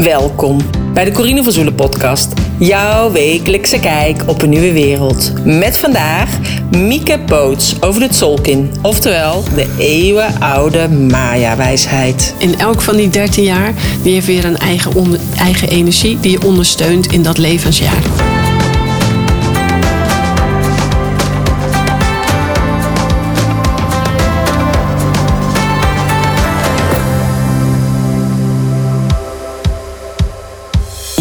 Welkom bij de Corine van Zoelen podcast. Jouw wekelijkse kijk op een nieuwe wereld. Met vandaag Mieke Boots over de Tzolkin. Oftewel de eeuwenoude Maya-wijsheid. In elk van die 13 jaar die heeft weer een eigen, eigen energie die je ondersteunt in dat levensjaar.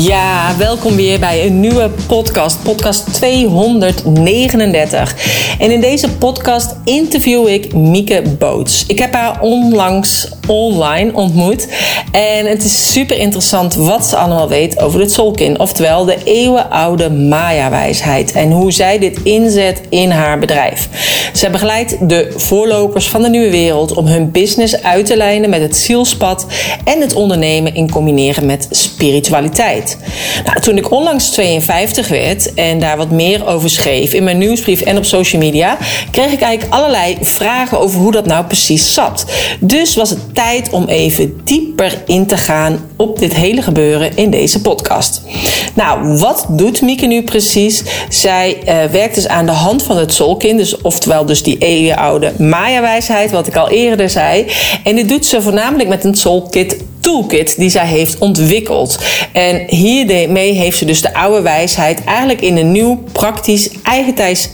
Ja, welkom weer bij een nieuwe podcast, podcast 239. En in deze podcast interview ik Mieke Boots. Ik heb haar onlangs online ontmoet en het is super interessant wat ze allemaal weet over de Tzolkin, oftewel de eeuwenoude Maya-wijsheid en hoe zij dit inzet in haar bedrijf. Ze begeleidt de voorlopers van de nieuwe wereld om hun business uit te lijnen met het zielspad en het ondernemen in combineren met spiritualiteit. Nou, toen ik onlangs 52 werd en daar wat meer over schreef in mijn nieuwsbrief en op social media, kreeg ik eigenlijk allerlei vragen over hoe dat nou precies zat. Dus was het tijd om even dieper in te gaan op dit hele gebeuren in deze podcast. Nou, wat doet Mieke nu precies? Zij uh, werkt dus aan de hand van het Solkin, dus oftewel dus die eeuwenoude Maya-wijsheid, wat ik al eerder zei. En dit doet ze voornamelijk met een Soulkit toolkit die zij heeft ontwikkeld. En hiermee heeft ze dus de oude wijsheid eigenlijk in een nieuw, praktisch, eigentijds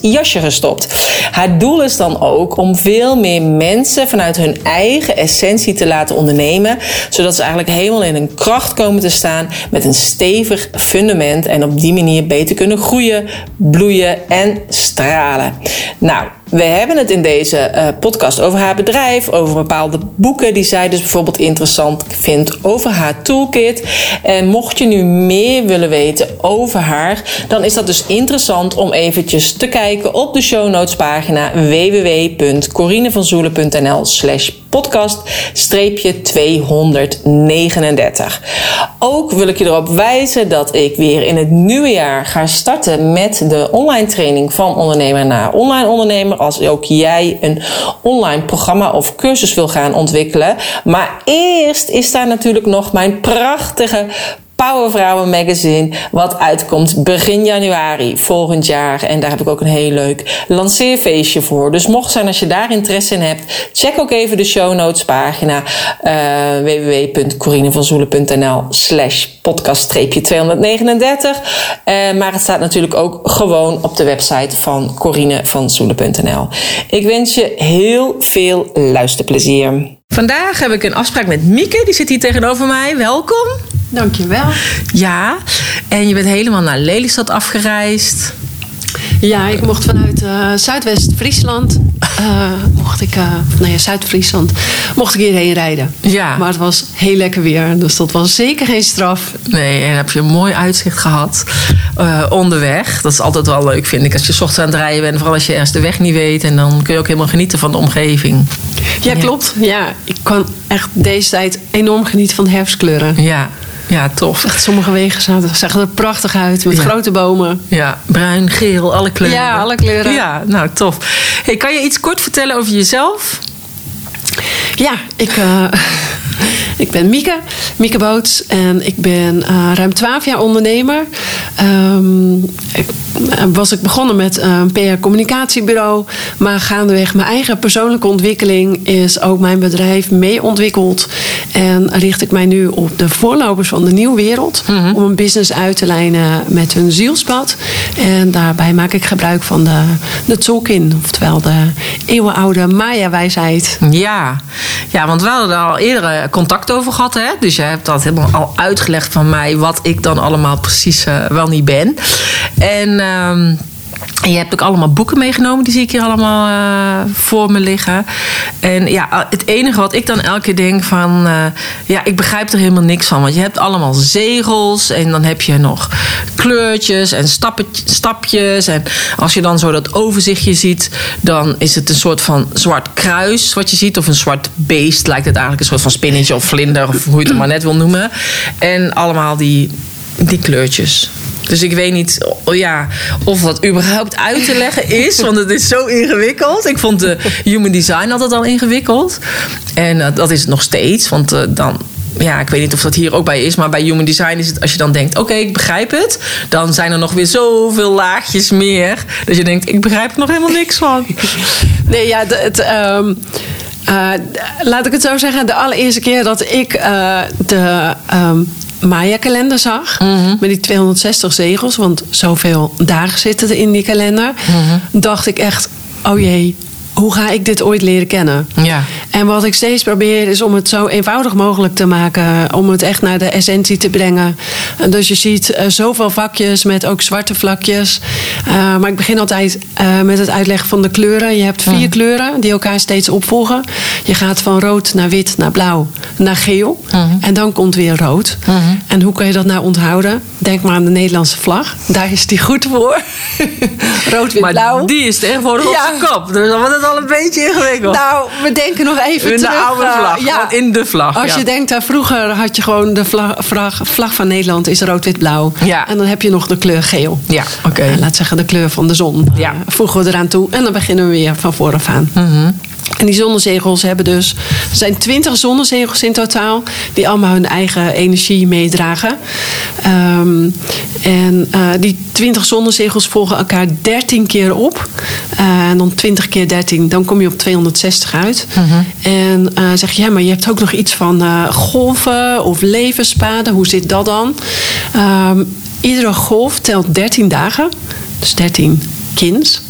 jasje gestopt. Haar doel is dan ook om veel meer mensen vanuit hun eigen essentie te laten ondernemen, zodat ze eigenlijk helemaal in hun kracht komen te staan met een stevig fundament en op die manier beter kunnen groeien, bloeien en stralen. Nou, we hebben het in deze uh, podcast over haar bedrijf, over bepaalde boeken die zij dus bijvoorbeeld interessant vindt, over haar toolkit. En mocht je nu meer willen weten over haar, dan is dat dus interessant om eventjes te kijken op de show notes pagina www.corinevanzoelen.nl slash podcast-239. Ook wil ik je erop wijzen dat ik weer in het nieuwe jaar ga starten met de online training van ondernemer naar online ondernemer. Als ook jij een online programma of cursus wil gaan ontwikkelen. Maar eerst is daar natuurlijk nog mijn prachtige Powervrouwen Magazine, wat uitkomt begin januari volgend jaar. En daar heb ik ook een heel leuk lanceerfeestje voor. Dus mocht zijn als je daar interesse in hebt, check ook even de show notes pagina uh, www.corinevanzoelen.nl slash podcast-239. Uh, maar het staat natuurlijk ook gewoon op de website van corinevanzoelen.nl. Ik wens je heel veel luisterplezier. Vandaag heb ik een afspraak met Mieke, die zit hier tegenover mij. Welkom. Dankjewel. Ja, en je bent helemaal naar Lelystad afgereisd. Ja, ik mocht vanuit uh, Zuidwest-Friesland, uh, mocht ik, uh, Zuid-Friesland, mocht ik hierheen rijden. Ja. Maar het was heel lekker weer, dus dat was zeker geen straf. Nee, en heb je een mooi uitzicht gehad onderweg. Dat is altijd wel leuk, vind ik, als je ochtends aan het rijden bent, vooral als je eerst de weg niet weet. En dan kun je ook helemaal genieten van de omgeving. Ja, klopt. Ja, ik kan echt deze tijd enorm genieten van de herfstkleuren. Ja, ja, tof. Echt, sommige wegen zagen er prachtig uit met grote bomen. Ja, bruin, geel, alle kleuren. Ja, alle kleuren. Ja, nou tof. Hey, kan je iets kort vertellen over jezelf? Ja, ik, uh, ik ben Mieke, Mieke Boots. En ik ben uh, ruim 12 jaar ondernemer. Um, ik eh, was ik begonnen met een PR-communicatiebureau. Maar gaandeweg mijn eigen persoonlijke ontwikkeling is ook mijn bedrijf mee ontwikkeld. En richt ik mij nu op de voorlopers van de nieuwe wereld. Mhm. Om een business uit te lijnen met hun zielspad. En daarbij maak ik gebruik van de, de Tzolkin. Oftewel de eeuwenoude Maya-wijsheid. Ja. ja, want we hadden al eerder contact over gehad. Hè? Dus je hebt dat helemaal al uitgelegd van mij. Wat ik dan allemaal precies uh, wel niet ben. En... Um, en je hebt ook allemaal boeken meegenomen, die zie ik hier allemaal uh, voor me liggen. En ja, het enige wat ik dan elke keer denk van, uh, ja, ik begrijp er helemaal niks van. Want je hebt allemaal zegels en dan heb je nog kleurtjes en stapjes. En als je dan zo dat overzichtje ziet, dan is het een soort van zwart kruis wat je ziet. Of een zwart beest, lijkt het eigenlijk een soort van spinnetje of vlinder, of hoe je het maar net wil noemen. En allemaal die, die kleurtjes. Dus ik weet niet ja, of dat überhaupt uit te leggen is. Want het is zo ingewikkeld. Ik vond de human design altijd al ingewikkeld. En uh, dat is het nog steeds. Want uh, dan ja, ik weet niet of dat hier ook bij is, maar bij Human Design is het als je dan denkt: oké, ik begrijp het, dan zijn er nog weer zoveel laagjes meer. Dat je denkt: ik begrijp er nog helemaal niks van. Nee, ja, het. ehm, eh, laat ik het zo zeggen, de allereerste keer dat ik eh, de ehm, Maya-kalender zag, met die 260 zegels, want zoveel dagen zitten er in die kalender, dacht ik echt: oh jee, hoe ga ik dit ooit leren kennen? Ja. En wat ik steeds probeer is om het zo eenvoudig mogelijk te maken. Om het echt naar de essentie te brengen. En dus je ziet eh, zoveel vakjes met ook zwarte vlakjes. Eh, maar ik begin altijd eh, met het uitleggen van de kleuren. Je hebt vier kleuren die elkaar steeds opvolgen. Je gaat van rood naar wit naar blauw naar geel. En dan komt weer rood. En hoe kan je dat nou onthouden? Denk maar aan de Nederlandse vlag. Daar is die goed voor. rood, wit, Maar blauw. die is tegenwoordig op Ja. zijn kop. Dus al een beetje ingewikkeld. Nou, we denken nog even in de terug. oude eh, vlag. ja. in de vlag. Als ja. je denkt, aan vroeger had je gewoon de vlag, vlag, vlag van Nederland is rood, wit, blauw. Ja. En dan heb je nog de kleur geel. Ja, oké. Eh, laat zeggen de kleur van de zon. Ja. Eh, voegen we eraan toe en dan beginnen we weer van vooraf aan. Mhm. En die zonnezegels hebben dus... Er zijn twintig zonnezegels in totaal... die allemaal hun eigen energie meedragen. Ehm, en eh, die twintig zonnezegels volgen elkaar 13 keer op. Eh, en dan 20 keer 13, dan kom je op 260 uit. En eh, zeg je, ja, maar je hebt ook nog iets van golven of levenspaden. Hoe zit dat dan? Ehm, iedere golf telt 13 dagen. Dus 13 kins.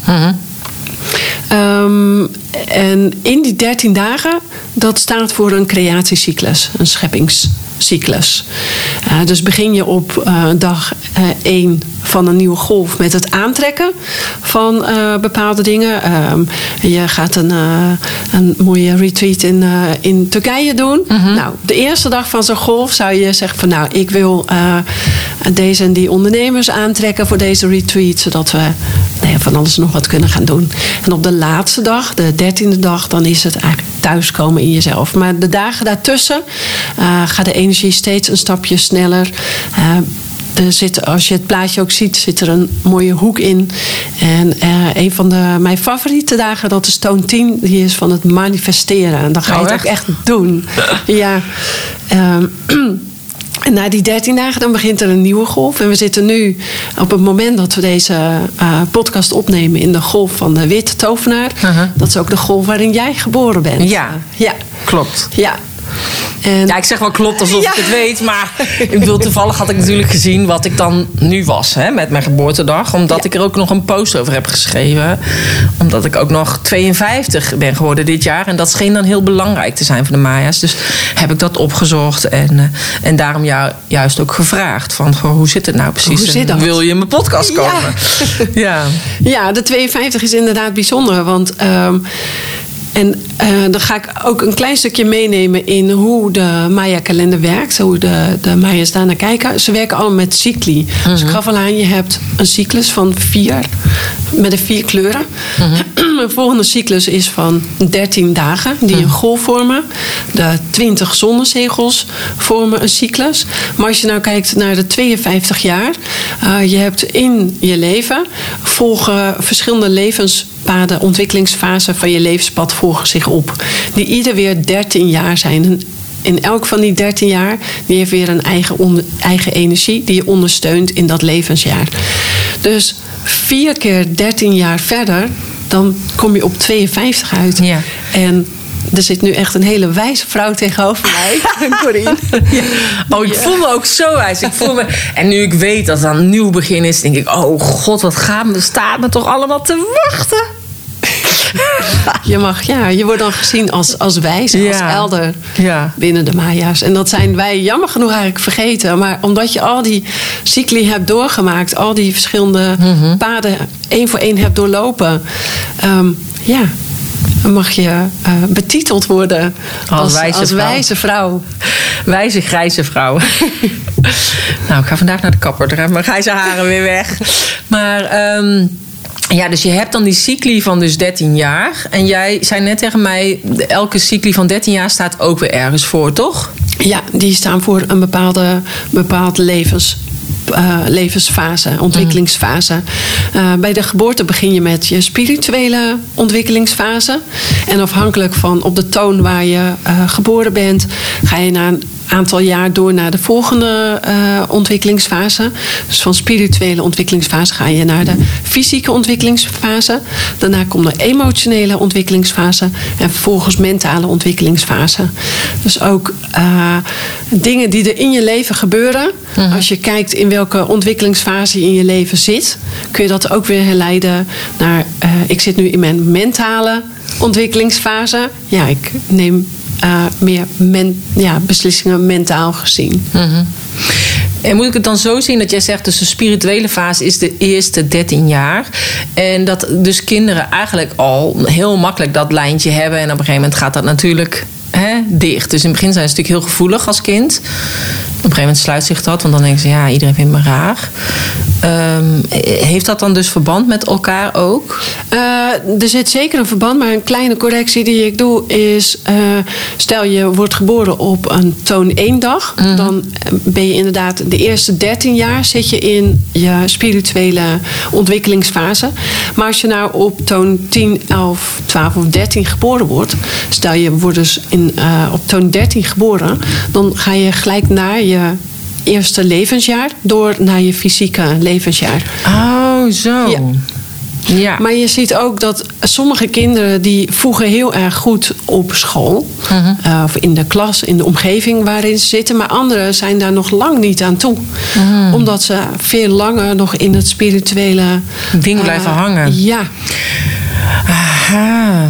Ehm, en in die 13 dagen, dat staat voor een creatiecyclus, een scheppingscyclus. Eh, dus begin je op eh, dag 1 van een nieuwe golf met het aantrekken van eh, bepaalde dingen. Ehm, je gaat een, eh, een mooie retreat in, eh, in Turkije doen. Nou, de eerste dag van zo'n golf zou je zeggen van nou, ik wil eh, deze en die ondernemers aantrekken voor deze retreat, zodat we nou ja, van alles nog wat kunnen gaan doen. En op de laatste dag, de dertiende dag, dan is het eigenlijk thuiskomen in jezelf. Maar de dagen daartussen eh, gaat de energie steeds een stapje sneller. Eh, er zit, als je het plaatje ook ziet, zit er een mooie hoek in. En eh, een van de, mijn favoriete dagen, dat is toon 10, die is van het manifesteren. En dan ga je Oh, het echt? ook echt doen. ja. Ehm, en na die 13 dagen dan begint er een nieuwe golf. En we zitten nu op het moment dat we deze eh, podcast opnemen in de golf van de witte tovenaar. Uh-huh. Dat is ook de golf waarin jij geboren bent. Ja. Ja. Klopt. Ja. En, Ja, ik zeg wel klopt alsof Ja. ik het weet. Maar ik bedoel, toevallig had ik natuurlijk gezien wat ik dan nu was hè, met mijn geboortedag. Omdat Ja. ik er ook nog een post over heb geschreven. Omdat ik ook nog 52 ben geworden dit jaar. En dat scheen dan heel belangrijk te zijn voor de Maya's. Dus heb ik dat opgezocht. En, eh, en daarom jou juist ook gevraagd. Van, goh, hoe zit het nou precies? Hoe zit En dat? Wil je in mijn podcast komen? Ja. Ja, de 52 is inderdaad bijzonder. Want. ehm, en eh, dan ga ik ook een klein stukje meenemen in hoe de Maya-kalender werkt. Hoe de, de Maya's daarnaar kijken. Ze werken allemaal met cycli. Dus ik gaf al aan, je hebt een cyclus van vier. Met de vier kleuren. De volgende cyclus is van 13 dagen. Die een golf vormen. De 20 zonnezegels vormen een cyclus. Maar als je nou kijkt naar de 52 jaar. eh, je hebt in je leven volgen verschillende levenspaden, ontwikkelingsfasen van je levenspad volgen zich op. Die ieder weer 13 jaar zijn. En in elk van die 13 jaar, die heeft weer een eigen, onder- eigen energie die je ondersteunt in dat levensjaar. Dus vier keer 13 jaar verder, dan kom je op 52 uit. Ja. En er zit nu echt een hele wijze vrouw tegenover mij, Corine. Oh, ik voel me ook zo wijs. Ik voel me, en nu ik weet dat het een nieuw begin is, denk ik: oh god, wat gaat me, staat me toch allemaal te wachten? Je mag, ja, je wordt dan gezien als, als wijze, als Ja. elder Ja. binnen de Maya's. En dat zijn wij jammer genoeg eigenlijk vergeten. Maar omdat je al die cycli hebt doorgemaakt, al die verschillende Mhm. paden één voor één hebt doorlopen, ehm, ja, mag je eh, betiteld worden Als als, wijze als vrouw. wijze vrouw. Wijze grijze vrouw. nou, ik ga vandaag naar de kapper. Dan gaan mijn grijze haren weer weg. Maar ehm, ja, dus je hebt dan die cycli van dus 13 jaar. En jij zei net tegen mij, elke cycli van 13 jaar staat ook weer ergens voor, toch? Ja, die staan voor een bepaalde, bepaald levens. Eh, levensfase, ontwikkelingsfase. Eh, bij de geboorte begin je met je spirituele ontwikkelingsfase. En afhankelijk van op de toon waar je eh, geboren bent, ga je naar een aantal jaar door naar de volgende ontwikkelingsfase. Dus van spirituele ontwikkelingsfase ga je naar de fysieke ontwikkelingsfase. Daarna komt de emotionele ontwikkelingsfase. En vervolgens mentale ontwikkelingsfase. Dus ook dingen die er in je leven gebeuren. Mhm. Als je kijkt in welke ontwikkelingsfase je in je leven zit, kun je dat ook weer herleiden naar. Uh, ik zit nu in mijn mentale ontwikkelingsfase. Ja, ik neem uh, meer ja, beslissingen mentaal gezien. Mm En moet ik het dan zo zien dat jij zegt, dus de spirituele fase is de eerste 13 jaar. En dat dus kinderen eigenlijk al heel makkelijk dat lijntje hebben. En op een gegeven moment gaat dat natuurlijk hè, dicht. Dus in het begin zijn ze natuurlijk heel gevoelig als kind. Op een gegeven moment sluit zich dat, want dan denken ze, ja, iedereen vindt me raar. Um, heeft dat dan dus verband met elkaar ook? Uh, er zit zeker een verband, maar een kleine correctie die ik doe is: uh, stel je wordt geboren op een toon 1 dag, mm. dan ben je inderdaad de eerste 13 jaar zit je in je spirituele ontwikkelingsfase. Maar als je nou op toon 10, 11, 12 of 13 geboren wordt, stel je wordt dus in, uh, op toon 13 geboren, dan ga je gelijk naar je eerste levensjaar door naar je fysieke levensjaar. Oh, zo. Ja. Ja. Maar je ziet ook dat sommige kinderen die voegen heel erg goed op school. Mhm. uh, of in de klas, in de omgeving waarin ze zitten. Maar anderen zijn daar nog lang niet aan toe. Mhm. Omdat ze veel langer nog in het spirituele... Ding blijven uh, hangen. Ja. Aha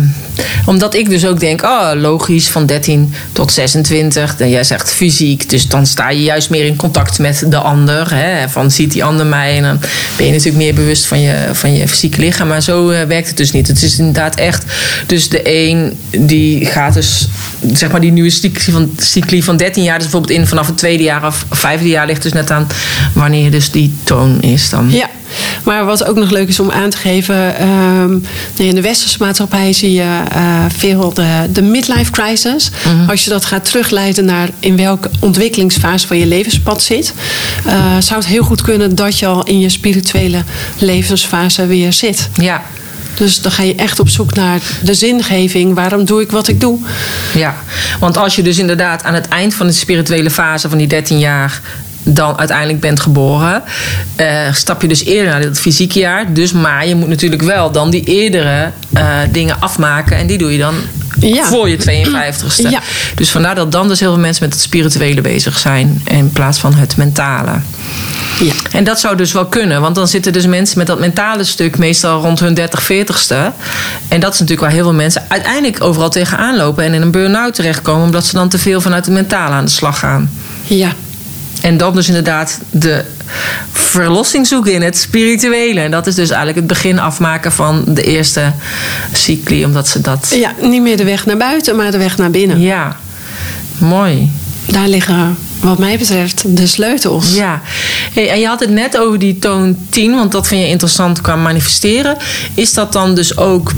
omdat ik dus ook denk, oh, logisch, van 13 tot 26. En jij zegt fysiek, dus dan sta je juist meer in contact met de ander. Hè? Van ziet die ander mij? En dan ben je natuurlijk meer bewust van je, van je fysieke lichaam. Maar zo uh, werkt het dus niet. Het is inderdaad echt, dus de een die gaat dus, zeg maar die nieuwe cycli van, van 13 jaar, dus bijvoorbeeld in vanaf het tweede jaar of vijfde jaar ligt dus net aan wanneer dus die toon is dan. Ja. Maar wat ook nog leuk is om aan te geven, um, in de westerse maatschappij zie je uh, veel de, de midlife crisis. Mm-hmm. Als je dat gaat terugleiden naar in welke ontwikkelingsfase van je levenspad zit, uh, zou het heel goed kunnen dat je al in je spirituele levensfase weer zit. Ja. Dus dan ga je echt op zoek naar de zingeving. Waarom doe ik wat ik doe? Ja, want als je dus inderdaad aan het eind van de spirituele fase van die 13 jaar dan uiteindelijk bent geboren, uh, stap je dus eerder naar het fysieke jaar. Dus, maar je moet natuurlijk wel dan die eerdere uh, dingen afmaken. En die doe je dan ja. voor je 52ste. Ja. Dus vandaar dat dan dus heel veel mensen met het spirituele bezig zijn. In plaats van het mentale. Ja. En dat zou dus wel kunnen, want dan zitten dus mensen met dat mentale stuk meestal rond hun 30, 40ste. En dat is natuurlijk waar heel veel mensen uiteindelijk overal tegenaan lopen en in een burn-out terechtkomen, omdat ze dan te veel vanuit het mentale aan de slag gaan. Ja, en dan dus inderdaad de verlossing zoeken in het spirituele. En dat is dus eigenlijk het begin afmaken van de eerste cycli, omdat ze dat. Ja, niet meer de weg naar buiten, maar de weg naar binnen. Ja, mooi. Daar liggen wat mij betreft de sleutels. Ja, hey, en je had het net over die toon 10, want dat vind je interessant qua manifesteren. Is dat dan dus ook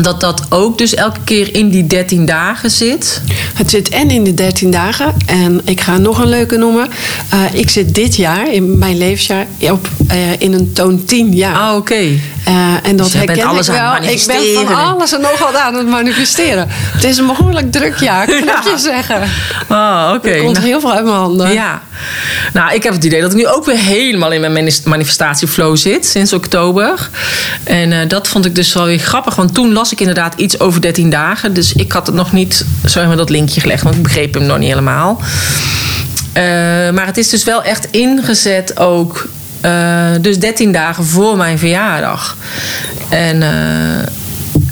dat dat ook dus elke keer in die 13 dagen zit? Het zit en in de 13 dagen. En ik ga nog een leuke noemen. Uh, ik zit dit jaar, in mijn levensjaar, op, uh, in een toon 10 jaar. Ah, oké. Okay. Uh, en dat dus herken alles ik wel. Ik ben van alles en nog wat aan het manifesteren. Het is een behoorlijk druk jaar, kan ja. ik je zeggen. Ah, oké. Okay. Er komt heel veel uit mijn handen. Ja. Nou, ik heb het idee dat ik nu ook weer helemaal in mijn manifestatieflow zit sinds oktober. En dat vond ik dus wel weer grappig, want toen las ik inderdaad iets over 13 dagen. Dus ik had het nog niet zo met dat linkje gelegd, want ik begreep hem nog niet helemaal. Uh, maar het is dus wel echt ingezet ook. Uh, dus 13 dagen voor mijn verjaardag. En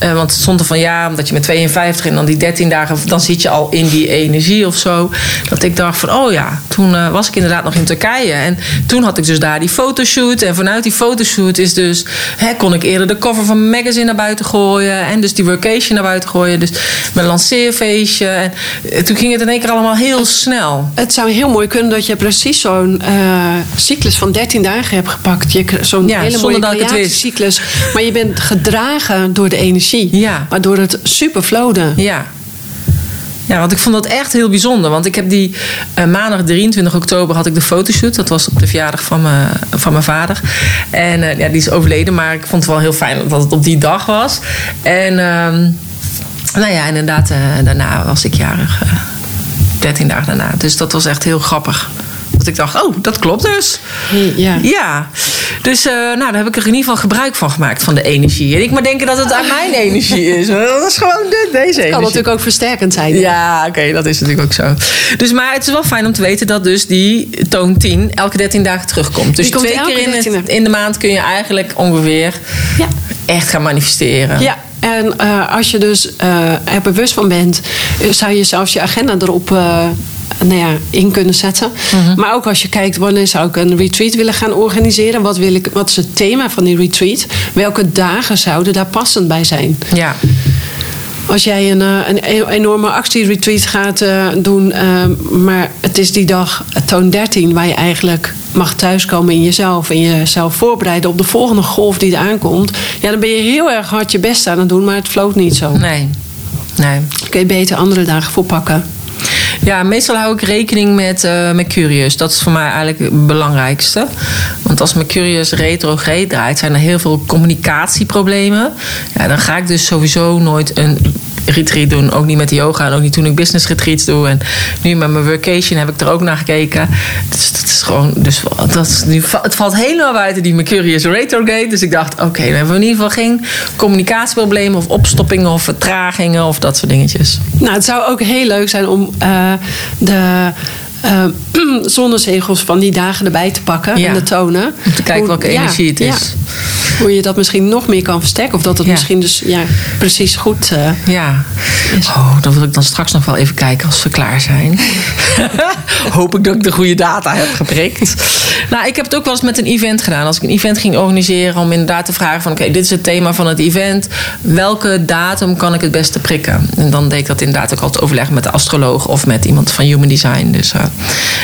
uh, uh, want het stond er van ja, omdat je met 52 en dan die 13 dagen, dan zit je al in die energie of zo. Dat ik dacht van, oh ja, toen uh, was ik inderdaad nog in Turkije. En toen had ik dus daar die fotoshoot. En vanuit die fotoshoot is dus, hè, kon ik eerder de cover van mijn magazine naar buiten gooien. En dus die workation naar buiten gooien. Dus mijn lanceerfeestje. En uh, toen ging het in één keer allemaal heel snel. Het zou heel mooi kunnen dat je precies zo'n cyclus van 13 dagen hebt gepakt. Zo'n ja, hele mooie creatiecyclus. Maar je bent gedragen door de energie ja. Waardoor het super flowde. Ja. Ja, want ik vond dat echt heel bijzonder. Want ik heb die uh, maandag 23 oktober had ik de fotoshoot. Dat was op de verjaardag van, me, van mijn vader. En uh, ja, die is overleden. Maar ik vond het wel heel fijn dat het op die dag was. En uh, nou ja, inderdaad, uh, daarna was ik jarig. 13 dagen daarna. Dus dat was echt heel grappig. Dat ik dacht, oh, dat klopt dus. Ja. Ja, dus uh, nou, daar heb ik er in ieder geval gebruik van gemaakt, van de energie. En ik maar denken dat het aan mijn energie is. Dat is gewoon de, deze energie. kan natuurlijk ook versterkend zijn. Ja, oké, dat is natuurlijk ook zo. Dus, maar het is wel fijn om te weten dat dus die toon 10 elke 13 dagen terugkomt. Dus twee keer in, het, in, de maand kun je eigenlijk ongeveer ja. echt gaan manifesteren. Ja, en uh, als je dus uh, er bewust van bent, zou je zelfs je agenda erop nou ja, in kunnen zetten. Mhm. Maar ook als je kijkt wanneer zou ik een retreat willen gaan organiseren. Wat, wil ik, wat is het thema van die retreat? Welke dagen zouden daar passend bij zijn? Ja. Als jij een, een e-, enorme actieretreat gaat uh, doen, uh, maar het is die dag toon 13 waar je eigenlijk mag thuiskomen in jezelf en jezelf voorbereiden op de volgende golf die er aankomt, ja, dan ben je heel erg hard je best aan het doen, maar het floot niet zo. Nee. nee. Kun je beter andere dagen voor pakken. Ja, meestal hou ik rekening met uh, Mercurius. Dat is voor mij eigenlijk het belangrijkste. Want als Mercurius retrograde draait, zijn er heel veel communicatieproblemen. Ja, dan ga ik dus sowieso nooit een retreat doen. Ook niet met yoga en ook niet toen ik business retreats doe. En nu met mijn workation heb ik er ook naar gekeken. Dus dat is gewoon, dus dat nu, het valt helemaal buiten die Mercurius retrograde. Dus ik dacht, oké, dan hebben we in ieder geval geen communicatieproblemen of opstoppingen of vertragingen of dat soort dingetjes. Nou, het zou ook heel leuk zijn om uh, de uh, zonnezegels van die dagen erbij te pakken ja. en de tonen. Om te kijken welke ja, energie het is. Ja. Hoe je dat misschien nog meer kan versterken. Of dat het misschien dus ja, precies goed uh, ja. is. Oh, dan wil ik dan straks nog wel even kijken als we klaar zijn. Hoop ik dat ik de goede data heb geprikt. nou, ik heb het ook wel eens met een event gedaan. Als ik een event ging organiseren om inderdaad te vragen van... oké, okay, dit is het thema van het event. Welke datum kan ik het beste prikken? En dan deed ik dat inderdaad ook altijd overleggen met de astroloog... of met iemand van Human Design. Dus... Uh,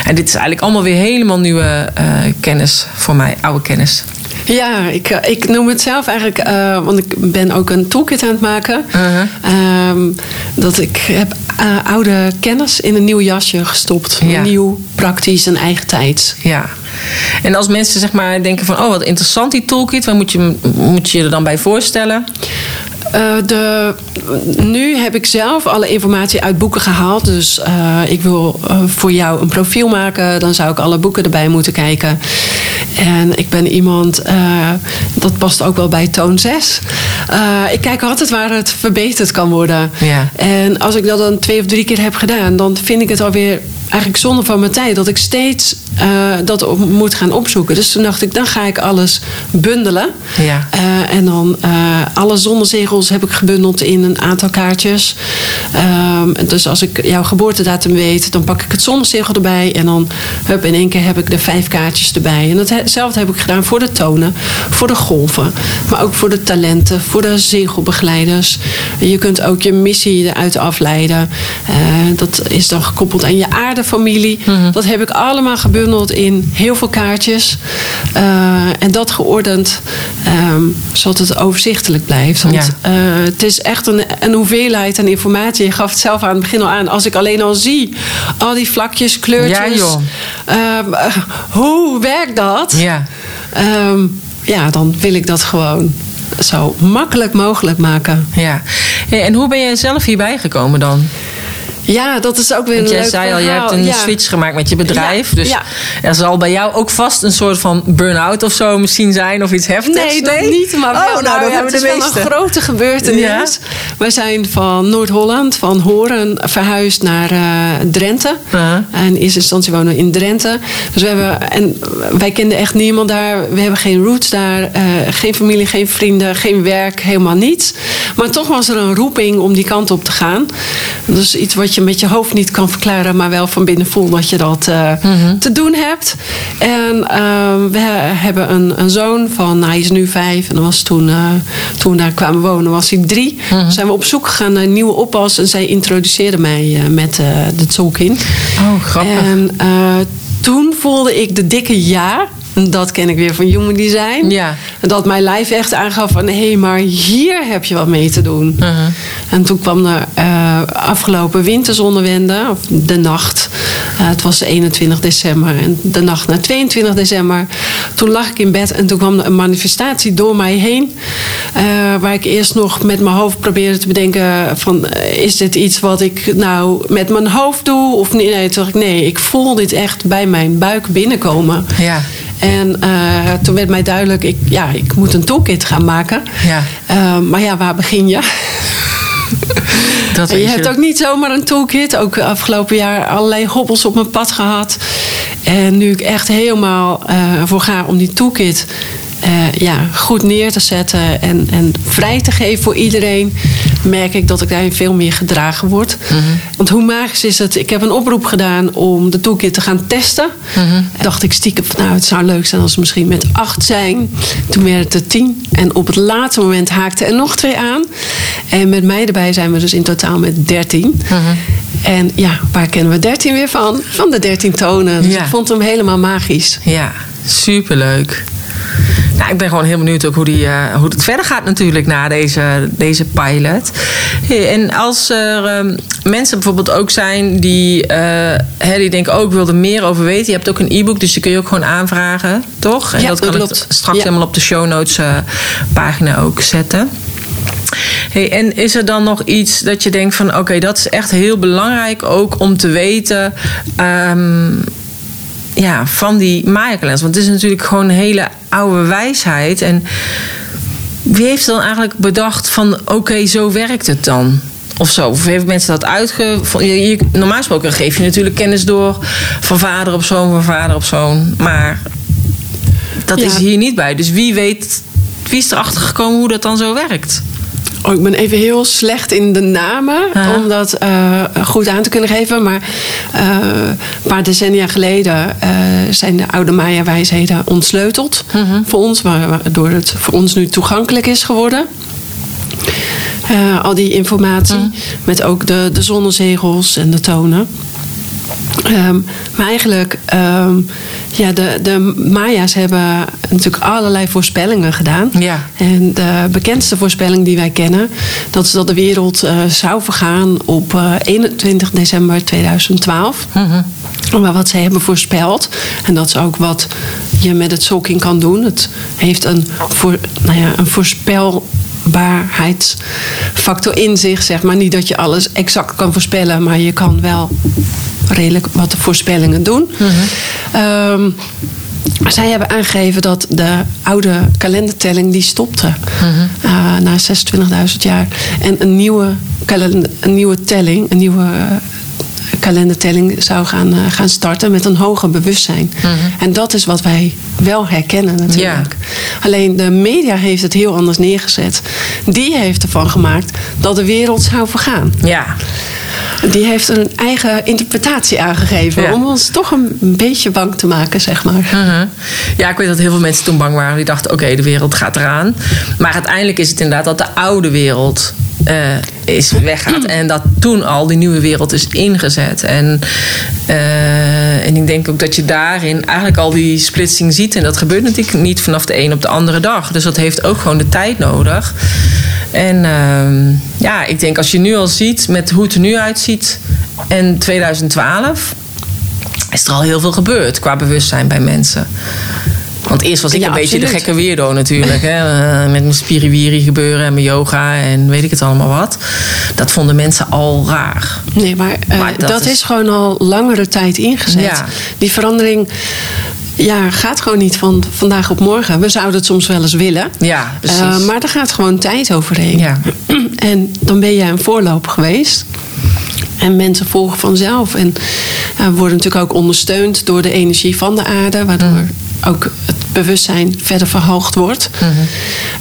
en dit is eigenlijk allemaal weer helemaal nieuwe uh, kennis voor mij, oude kennis. Ja, ik, ik noem het zelf eigenlijk, uh, want ik ben ook een toolkit aan het maken. Uh -huh. um, dat ik heb uh, oude kennis in een nieuw jasje gestopt. Ja. Nieuw, praktisch en eigen tijd. Ja. En als mensen zeg maar denken van, oh wat interessant die toolkit, waar moet je moet je er dan bij voorstellen? Uh, de, nu heb ik zelf alle informatie uit boeken gehaald. Dus uh, ik wil uh, voor jou een profiel maken. Dan zou ik alle boeken erbij moeten kijken. En ik ben iemand, dat past ook wel bij toon 6. ik kijk altijd waar het verbeterd kan worden. Ja. En als ik dat dan twee of drie keer heb gedaan, dan vind ik het alweer eigenlijk zonde van mijn tijd dat ik steeds uh, dat op, moet gaan opzoeken. Dus toen dacht ik, dan ga ik alles bundelen. Ja. Uh, en dan uh, alle zonnezegels heb ik gebundeld in een aantal kaartjes. Um, dus als ik jouw geboortedatum weet, dan pak ik het zonnezegel erbij. En dan hup, in één keer heb ik de vijf kaartjes erbij. En datzelfde heb ik gedaan voor de tonen, voor de golven. Maar ook voor de talenten, voor de zegelbegeleiders. Je kunt ook je missie eruit afleiden. dat is dan gekoppeld aan je aarde familie. Mhm. Mm -hmm. Dat heb ik allemaal gebundeld in heel veel kaartjes. Uh, en dat geordend, um, zodat het overzichtelijk blijft. Want Ja. uh, het is echt een, een hoeveelheid aan informatie. Je gaf het zelf aan het begin al aan. Als ik alleen al zie, al die vlakjes, kleurtjes. Ja, joh. Uh, hoe werkt dat? Ja. Um, ja, dan wil ik dat gewoon zo makkelijk mogelijk maken. Ja. En hoe ben jij zelf hierbij gekomen dan? Ja, dat is ook weer Want een jij leuk zei al, je hebt een ja. switch gemaakt met je bedrijf. Ja, dus ja. er zal bij jou ook vast een soort van burn-out of zo misschien zijn. Of iets heftigs. Nee, dat niet. Maar oh, nou, dat hebben het de is wel meesten. een grote gebeurtenis. Wij zijn van Noord-Holland, van Horen, verhuisd naar uh, Drenthe. Uh-huh. En in eerste instantie wonen we in Drenthe. Dus we hebben, en wij kenden echt niemand daar. We hebben geen roots daar. Uh, geen familie, geen vrienden, geen werk, helemaal niets. Maar toch was er een roeping om die kant op te gaan. Dat is iets wat je met je hoofd niet kan verklaren, maar wel van binnen voelt dat je dat uh, Mhm. te doen hebt. En uh, we hebben een, een zoon van, nou, hij is nu vijf. En dan was toen, uh, toen we daar kwamen wonen, was hij drie. Mhm. Zijn we op zoek gegaan naar een nieuwe oppas. En zij introduceerde mij uh, met de Tolkien. Oh, grappig. En toen voelde ik de dikke ja. Dat ken ik weer van Human Design. Ja. Dat mijn lijf echt aangaf van... hé, hey, maar hier heb je wat mee te doen. Uh-huh. En toen kwam de uh, afgelopen winterzonnewende, of de nacht. Uh, het was 21 december. En de nacht na 22 december... toen lag ik in bed en toen kwam er een manifestatie door mij heen. eh, waar ik eerst nog met mijn hoofd probeerde te bedenken: van, eh, is dit iets wat ik nou met mijn hoofd doe? Of nee, nee, toen dacht ik nee, ik voel dit echt bij mijn buik binnenkomen. Ja. En eh, toen werd mij duidelijk, ik, ja, ik moet een toolkit gaan maken. Ja. Eh, maar ja, waar begin je? Dat je hebt ook niet zomaar een toolkit. Ook afgelopen jaar allerlei hobbels op mijn pad gehad. En nu ik echt helemaal eh, voor ga om die toolkit ja, goed neer te zetten en, en vrij te geven voor iedereen, merk ik dat ik daarin veel meer gedragen word. Want hoe magisch is het? Ik heb een oproep gedaan om de toolkit te gaan testen. Dacht ik stiekem van nou, het zou leuk zijn als we misschien met acht zijn. Toen werd het er tien. En op het laatste moment haakte er nog twee aan. En met mij erbij zijn we dus in totaal met dertien. En ja, waar kennen we dertien weer van? Van de dertien tonen. Dus Ja. ik vond hem helemaal magisch. Ja, superleuk. Nou, ik ben gewoon heel benieuwd ook hoe, die, eh, hoe het verder gaat natuurlijk na deze, deze pilot. Hey, en als er ehm, mensen bijvoorbeeld ook zijn die, eh, hè, die denken... oh, ik wil er meer over weten. Je hebt ook een e-book, dus die kun je ook gewoon aanvragen, toch? En Ja, dat kan ik straks Ja. helemaal op de show notes eh, pagina ook zetten. Hey, en is er dan nog iets dat je denkt van... oké, dat is echt heel belangrijk ook om te weten... ehm, ja, van die Maya-kalenders. Want het is natuurlijk gewoon een hele oude wijsheid. En wie heeft dan eigenlijk bedacht van... oké, zo werkt het dan? Of zo. Of heeft mensen dat uitge... van- je- je- Normaal gesproken geef je natuurlijk kennis door... van vader op zoon, van vader op zoon. Maar dat Ja. is hier niet bij. Dus wie weet... Wie is erachter gekomen hoe dat dan zo werkt? Oh, ik ben even heel slecht in de namen Aha. om dat eh, goed aan te kunnen geven. Maar eh, een paar decennia geleden eh, zijn de oude Maya-wijsheden ontsleuteld voor ons, wa- waardoor het voor ons nu toegankelijk is geworden. Al die informatie, met ook de, de zonnezegels en de tonen. Ehm, maar eigenlijk, ehm, ja, de, de Maya's hebben natuurlijk allerlei voorspellingen gedaan. Ja. En de bekendste voorspelling die wij kennen, dat is dat de wereld eh, zou vergaan op eh, 21 december 2012. Maar wat zij hebben voorspeld, en dat is ook wat je met het zolking kan doen. Het heeft een, voor, nou ja, een voorspelbaarheidsfactor in zich, zeg maar. Niet dat je alles exact kan voorspellen, maar je kan wel redelijk wat voorspellingen doen. Ehm, maar zij hebben aangegeven dat de oude kalendertelling die stopte eh, na 26.000 jaar. En een nieuwe, kalender, een nieuwe telling, een nieuwe eh, kalendertelling zou gaan, eh, gaan starten met een hoger bewustzijn. En dat is wat wij wel herkennen natuurlijk. Alleen de media heeft het heel anders neergezet. Die heeft ervan gemaakt dat de wereld zou vergaan. Ja. Die heeft een eigen interpretatie aangegeven. Ja. Om ons toch een beetje bang te maken, zeg maar. Mhm. Ja, ik weet dat heel veel mensen toen bang waren. Die dachten, oké, de wereld gaat eraan. Maar uiteindelijk is het inderdaad dat de oude wereld eh, is weggaat. En dat toen al die nieuwe wereld is ingezet. En, eh, en ik denk ook dat je daarin eigenlijk al die splitsing ziet. En dat gebeurt natuurlijk niet vanaf de een op de andere dag. Dus dat heeft ook gewoon de tijd nodig. En ehm, ja, ik denk als je nu al ziet met hoe het er nu uitziet. En 2012 is er al heel veel gebeurd qua bewustzijn bij mensen. Want eerst was ik Ja, een beetje de gekke weirdo natuurlijk. Hè? Eh, met mijn spiriwiri gebeuren en mijn yoga en weet ik het allemaal wat. Dat vonden mensen al raar. Nee, maar, eh, Maar dat dat, is- is... gewoon al langere tijd ingezet. Ja. Die verandering ja, gaat gewoon niet van vandaag op morgen. We zouden het soms wel eens willen. Ja, precies. Eh, maar er gaat gewoon tijd overheen. Ja. En dan ben jij een voorloper geweest. En mensen volgen vanzelf. En worden natuurlijk ook ondersteund door de energie van de aarde. Waardoor Mm. ook het bewustzijn verder verhoogd wordt. Mm-hmm.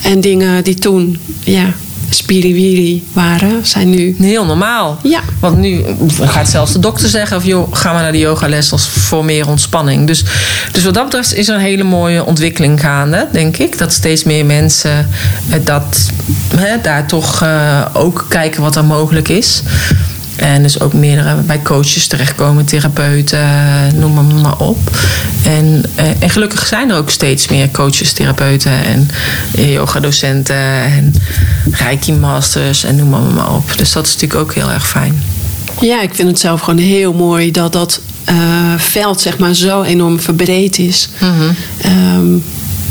En dingen die toen ja, spiriwiri waren, zijn nu... Heel normaal. Ja. Want nu gaat zelfs de dokter zeggen: of joh, ga maar naar de yogales als voor meer ontspanning. Dus, dus wat dat betreft is er een hele mooie ontwikkeling gaande, denk ik. Dat steeds meer mensen eh, dat, hè, daar toch eh, ook kijken wat er mogelijk is. En dus ook meerdere bij coaches terechtkomen, therapeuten, noem maar, maar op. En, eh, en gelukkig zijn er ook steeds meer coaches, therapeuten en eh, yogadocenten en reiki masters en noem maar, maar op. Dus dat is natuurlijk ook heel erg fijn. Ja, ik vind het zelf gewoon heel mooi dat dat eh, veld zeg maar, zo enorm verbreed is. Ehm,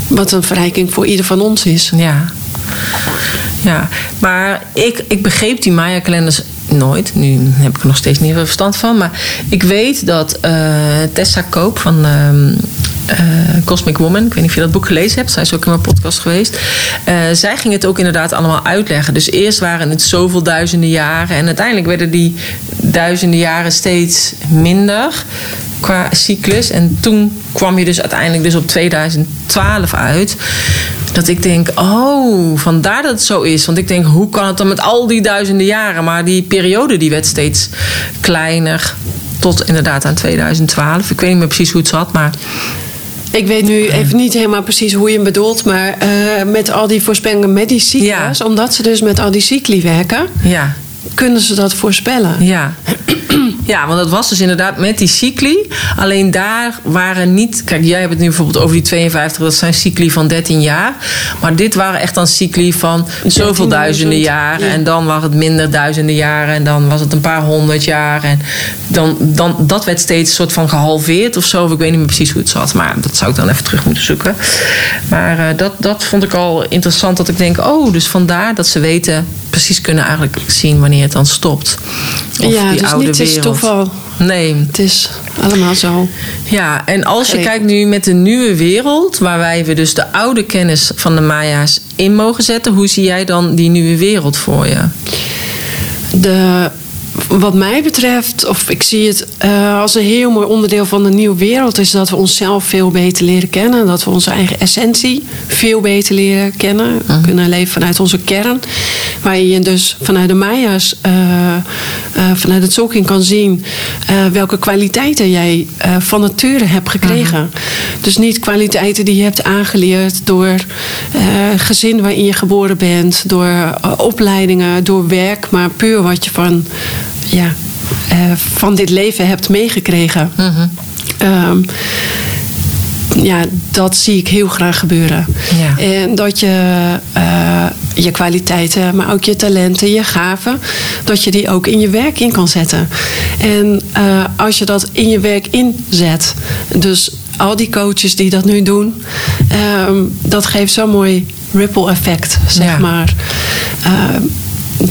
wat een verrijking voor ieder van ons is. Ja. Ja, maar ik, ik begreep die Maya-kalenders nooit. Nu heb ik er nog steeds niet veel verstand van. Maar ik weet dat eh, Tessa Koop van ehm, eh, Cosmic Woman, ik weet niet of je dat boek gelezen hebt, zij is ook in mijn podcast geweest. Eh, zij ging het ook inderdaad allemaal uitleggen. Dus eerst waren het zoveel duizenden jaren en uiteindelijk werden die duizenden jaren steeds minder qua cyclus. En toen kwam je dus uiteindelijk dus op 2012 uit. Dat ik denk, oh, vandaar dat het zo is. Want ik denk, hoe kan het dan met al die duizenden jaren? Maar die periode die werd steeds kleiner. Tot inderdaad aan 2012. Ik weet niet meer precies hoe het zat, maar... Ik weet nu even niet helemaal precies hoe je hem bedoelt, maar uh, met al die voorspellingen met die cyclus, ja. omdat ze dus met al die cycli werken, ja. kunnen ze dat voorspellen. Ja. Ja, want dat was dus inderdaad met die cycli. Alleen daar waren niet. Kijk, jij hebt het nu bijvoorbeeld over die 52, dat zijn cycli van 13 jaar. Maar dit waren echt dan cycli van zoveel duizenden jaren. En dan was het minder duizenden jaren. En dan was het een paar honderd jaar. En dan, dan, dat werd steeds een soort van gehalveerd of zo. Ik weet niet meer precies hoe het zat. Maar dat zou ik dan even terug moeten zoeken. Maar uh, dat, dat vond ik al interessant. Dat ik denk, oh, dus vandaar dat ze weten precies kunnen eigenlijk zien wanneer het dan stopt. Of ja, die dus oude niet wereld. Toeval. Nee. Het is allemaal zo. Ja, en als je kijkt nu met de nieuwe wereld, waarbij we dus de oude kennis van de Maya's in mogen zetten, hoe zie jij dan die nieuwe wereld voor je? De wat mij betreft, of ik zie het uh, als een heel mooi onderdeel van de nieuwe wereld, is dat we onszelf veel beter leren kennen. Dat we onze eigen essentie veel beter leren kennen. We uh-huh. kunnen leven vanuit onze kern. Waar je dus vanuit de Maya's, uh, uh, vanuit het Zolking kan zien welke kwaliteiten jij van nature hebt gekregen. Uh-huh. Dus niet kwaliteiten die je hebt aangeleerd door gezin waarin je geboren bent, door opleidingen, door werk, maar puur wat je van ja, van dit leven hebt meegekregen. Mm-hmm. Um, ja, dat zie ik heel graag gebeuren. Ja. En dat je uh, je kwaliteiten, maar ook je talenten, je gaven, dat je die ook in je werk in kan zetten. En uh, als je dat in je werk inzet, dus al die coaches die dat nu doen, um, dat geeft zo'n mooi ripple effect, zeg ja. maar. Uh,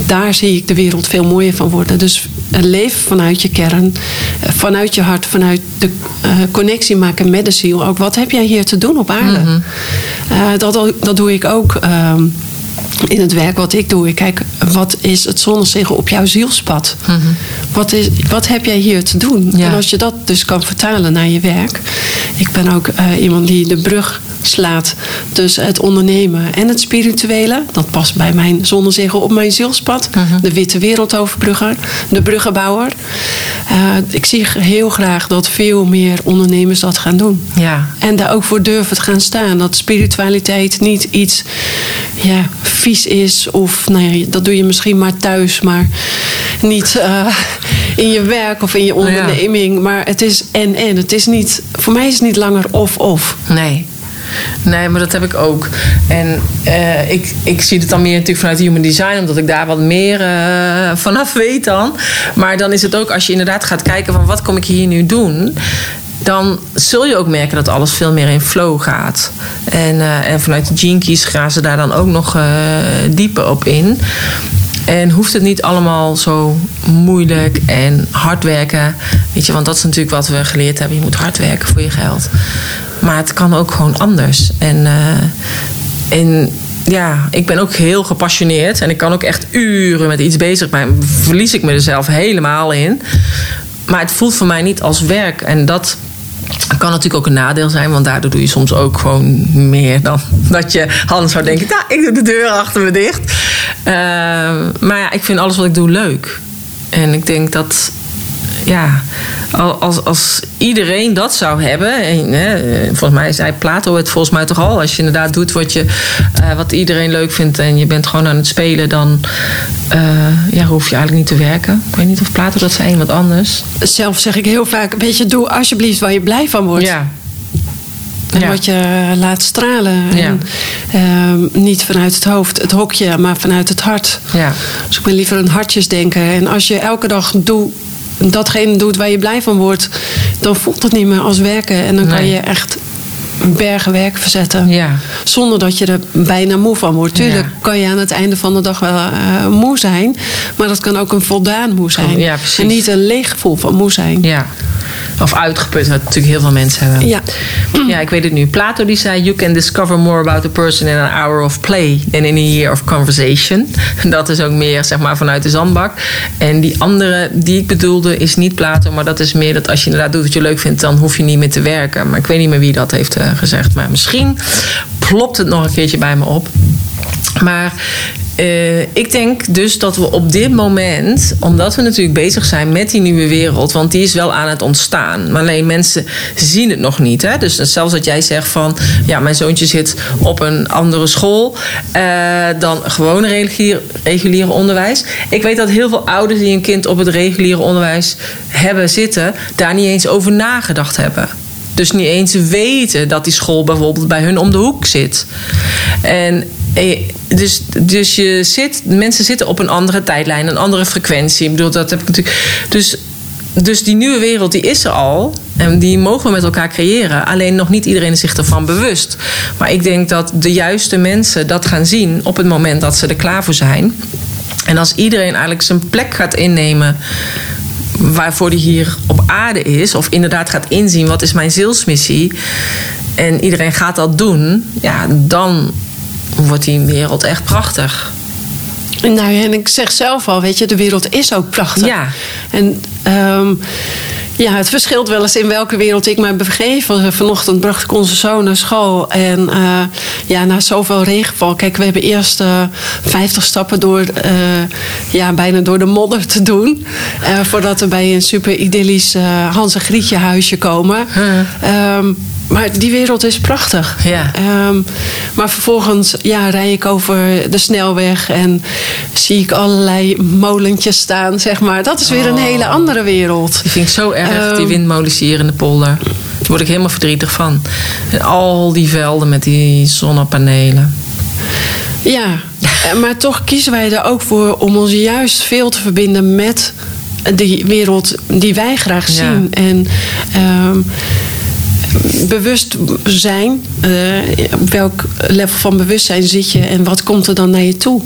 daar zie ik de wereld veel mooier van worden. Dus leven vanuit je kern, vanuit je hart, vanuit de uh, connectie maken met de ziel. Ook wat heb jij hier te doen op aarde? Mm-hmm. uh, dat, dat doe ik ook. Uh, in het werk wat ik doe. Ik kijk, wat is het zonnezegel op jouw zielspad? Mm-hmm. Wat, is, wat heb jij hier te doen? Ja. En als je dat dus kan vertalen naar je werk. Ik ben ook uh, iemand die de brug slaat tussen het ondernemen en het spirituele. Dat past bij mijn zonnezegel op mijn zielspad. Mm-hmm. De witte wereldoverbrugger, de bruggenbouwer. Uh, ik zie heel graag dat veel meer ondernemers dat gaan doen. Ja. En daar ook voor durven te gaan staan. Dat spiritualiteit niet iets ja, vies is. Of nou ja, dat doe je misschien maar thuis, maar niet uh, in je werk of in je onderneming. Ja. Maar het is en en. Het is niet, voor mij is het niet langer of of. Nee. Nee, maar dat heb ik ook. En uh, ik, ik zie het dan meer natuurlijk vanuit human design, omdat ik daar wat meer uh, vanaf weet dan. Maar dan is het ook als je inderdaad gaat kijken van wat kom ik hier nu doen dan zul je ook merken dat alles veel meer in flow gaat. En, uh, en vanuit de keys gaan ze daar dan ook nog uh, dieper op in. En hoeft het niet allemaal zo moeilijk en hard werken. Weet je, want dat is natuurlijk wat we geleerd hebben. Je moet hard werken voor je geld. Maar het kan ook gewoon anders. En, uh, en ja, ik ben ook heel gepassioneerd. En ik kan ook echt uren met iets bezig zijn. Verlies ik me er zelf helemaal in. Maar het voelt voor mij niet als werk. En dat kan natuurlijk ook een nadeel zijn, want daardoor doe je soms ook gewoon meer dan dat je anders zou denken: nou, ik doe de deur achter me dicht. Uh, maar ja, ik vind alles wat ik doe leuk. En ik denk dat, ja, als, als iedereen dat zou hebben, en, hè, volgens mij zei Plato het volgens mij toch al, als je inderdaad doet wat, je, uh, wat iedereen leuk vindt en je bent gewoon aan het spelen, dan uh, ja, hoef je eigenlijk niet te werken. Ik weet niet of Plato dat zei, wat anders. Zelf zeg ik heel vaak, weet je, doe alsjeblieft waar je blij van wordt. Ja. En ja. wat je laat stralen. Ja. En, uh, niet vanuit het hoofd, het hokje, maar vanuit het hart. Ja. Dus ik ben liever een hartjesdenker. En als je elke dag doet datgene doet waar je blij van wordt, dan voelt het niet meer als werken. En dan kan je echt bergen werk verzetten. Ja. Zonder dat je er bijna moe van wordt. Tuurlijk Ja. kan je aan het einde van de dag wel eh, moe zijn. Maar dat kan ook een voldaan moe zijn. Ja, precies. en niet een leeg gevoel van moe zijn. Ja. Of uitgeput, wat natuurlijk heel veel mensen hebben. Ja. Ja, ik weet het nu. Plato die zei: You can discover more about a person in an hour of play than in a year of conversation. Dat is ook meer zeg maar vanuit de zandbak. En die andere die ik bedoelde is niet Plato, maar dat is meer dat als je inderdaad doet wat je leuk vindt, dan hoef je niet meer te werken. Maar ik weet niet meer wie dat heeft eh, gezegd. Maar misschien plopt het nog een keertje bij me op. Maar eh, ik denk dus dat we op dit moment, omdat we natuurlijk bezig zijn met die nieuwe wereld, want die is wel aan het ontstaan. Maar alleen mensen zien het nog niet. Hè? Dus zelfs dat jij zegt van, ja, mijn zoontje zit op een andere school eh, dan gewoon regulier, reguliere onderwijs. Ik weet dat heel veel ouders die een kind op het reguliere onderwijs hebben zitten, daar niet eens over nagedacht hebben. Dus niet eens weten dat die school bijvoorbeeld bij hun om de hoek zit. En eh, dus, dus je zit, mensen zitten op een andere tijdlijn, een andere frequentie. Ik bedoel, dat heb ik natuurlijk. Dus, dus die nieuwe wereld die is er al. En die mogen we met elkaar creëren. Alleen nog niet iedereen is zich ervan bewust. Maar ik denk dat de juiste mensen dat gaan zien op het moment dat ze er klaar voor zijn. En als iedereen eigenlijk zijn plek gaat innemen waarvoor die hier op aarde is, of inderdaad gaat inzien wat is mijn zielsmissie, en iedereen gaat dat doen, ja, dan wordt die wereld echt prachtig. Nou ja, en ik zeg zelf al, weet je, de wereld is ook prachtig. Ja. En ehm, ja, het verschilt wel eens in welke wereld ik mij begeef. Eh, Vanochtend bracht ik onze zoon naar school. En eh, ja, na zoveel regenval. Kijk, we hebben eerst eh 50 stappen door, ja, bijna door de modder te doen. voordat we bij een super idyllisch Hans en Grietje huisje komen. Ehm, maar die wereld is prachtig. Ja. Ehm, maar vervolgens ja, rij ik over de snelweg en zie ik allerlei molentjes staan, zeg maar. Dat is weer een hele andere wereld. Die vind ik zo erg, die Ehm. windmolens hier in de polder. Daar word ik helemaal verdrietig van. En al die velden met die zonnepanelen. Ja, eh, maar toch kiezen wij er ook voor om ons juist veel te verbinden met die wereld die wij graag Ja. zien. En ehm, bewust zijn, eh, op welk level van bewustzijn zit je en wat komt er dan naar je toe?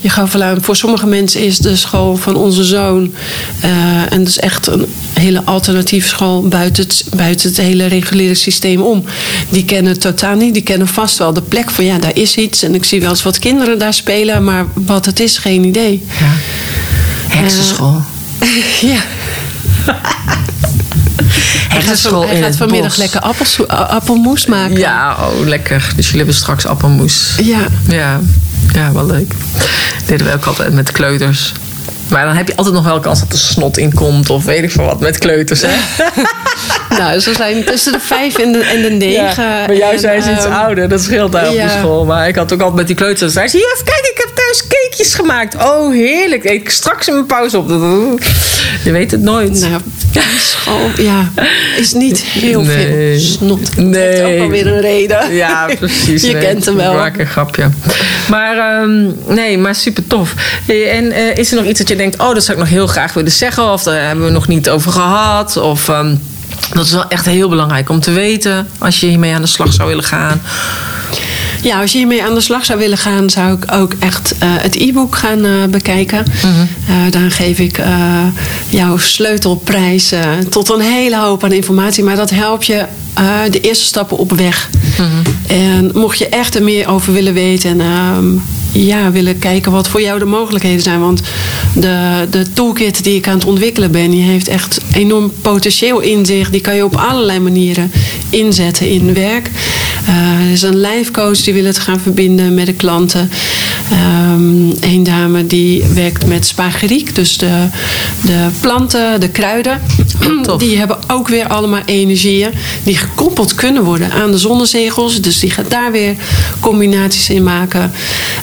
Je gaf wel aan, voor sommige mensen is de school van onze zoon, eh, en dat is echt een hele alternatieve school buiten het, buiten het hele reguliere systeem om. Die kennen het totaal niet, die kennen vast wel de plek van ja, daar is iets en ik zie wel eens wat kinderen daar spelen, maar wat het is, geen idee. Ja. Heksenschool. ja. Hij gaat, van- hij gaat het vanmiddag bos. lekker appelmoes maken. Ja, oh lekker. Dus jullie hebben straks appelmoes. Ja. Ja, ja wel leuk. Dat deden we ook altijd met kleuters. Maar dan heb je altijd nog wel kans dat er snot in komt of weet ik veel wat met kleuters. Hè? Nou, ze zijn tussen de vijf en de, en de negen. jou En, zijn ze iets ehm, ouder, dat scheelt daar op ja. de school. Maar ik had ook altijd met die kleuters. Zei ze, juf, kijk, thuis cakejes gemaakt. Oh, heerlijk. Ik straks in mijn pauze op. Je weet het nooit. Nou, school, ja, is niet heel Nee. veel snot. Dat Nee. heeft ook wel weer een reden. Ja, precies. Je nee. kent hem wel. Maak een grapje. Maar ehm, nee, maar super tof. En eh, is er nog iets dat je denkt, oh, dat zou ik nog heel graag willen zeggen, of daar hebben we nog niet over gehad, of ehm, dat is wel echt heel belangrijk om te weten als je hiermee aan de slag zou willen gaan. Ja, als je hiermee aan de slag zou willen gaan, zou ik ook echt eh, het e-book gaan eh, bekijken. Eh, dan geef ik jouw sleutelprijs tot een hele hoop aan informatie. Maar dat helpt je de eerste stappen op weg. En mocht je echt er meer over willen weten en ehm, ja, willen kijken wat voor jou de mogelijkheden zijn. Want de, de toolkit die ik aan het ontwikkelen ben, die heeft echt enorm potentieel in zich. Die kan je op allerlei manieren inzetten in werk. Eh, er is een life coach die wil het gaan verbinden met de klanten. Eén een dame die werkt met spageriek, dus de, de planten, de kruiden. tof. Die hebben ook weer allemaal energieën die gekoppeld kunnen worden aan de zonnezegels. Dus die gaat daar weer combinaties in maken.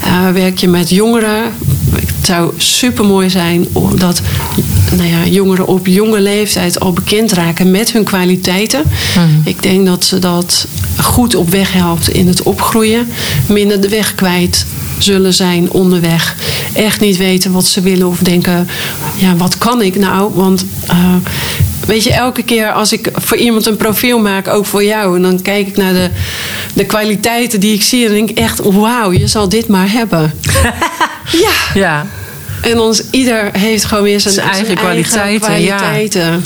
Eh, werk je met jongeren. Het zou super mooi zijn omdat nou ja, jongeren op jonge leeftijd al bekend raken met hun kwaliteiten. Ik denk dat ze dat goed op weg helpt in het opgroeien. Minder de weg kwijt zullen zijn onderweg. Echt niet weten wat ze willen of denken, ja, wat kan ik nou? Want uh, weet je, elke keer als ik voor iemand een profiel maak, ook voor jou, en dan kijk ik naar de, de kwaliteiten die ik zie, en denk ik echt, wauw, je zal dit maar hebben. ja. ja. En ons, ieder heeft gewoon weer zijn, zijn eigen, zijn kwaliteiten. Eigen kwaliteiten. Ja.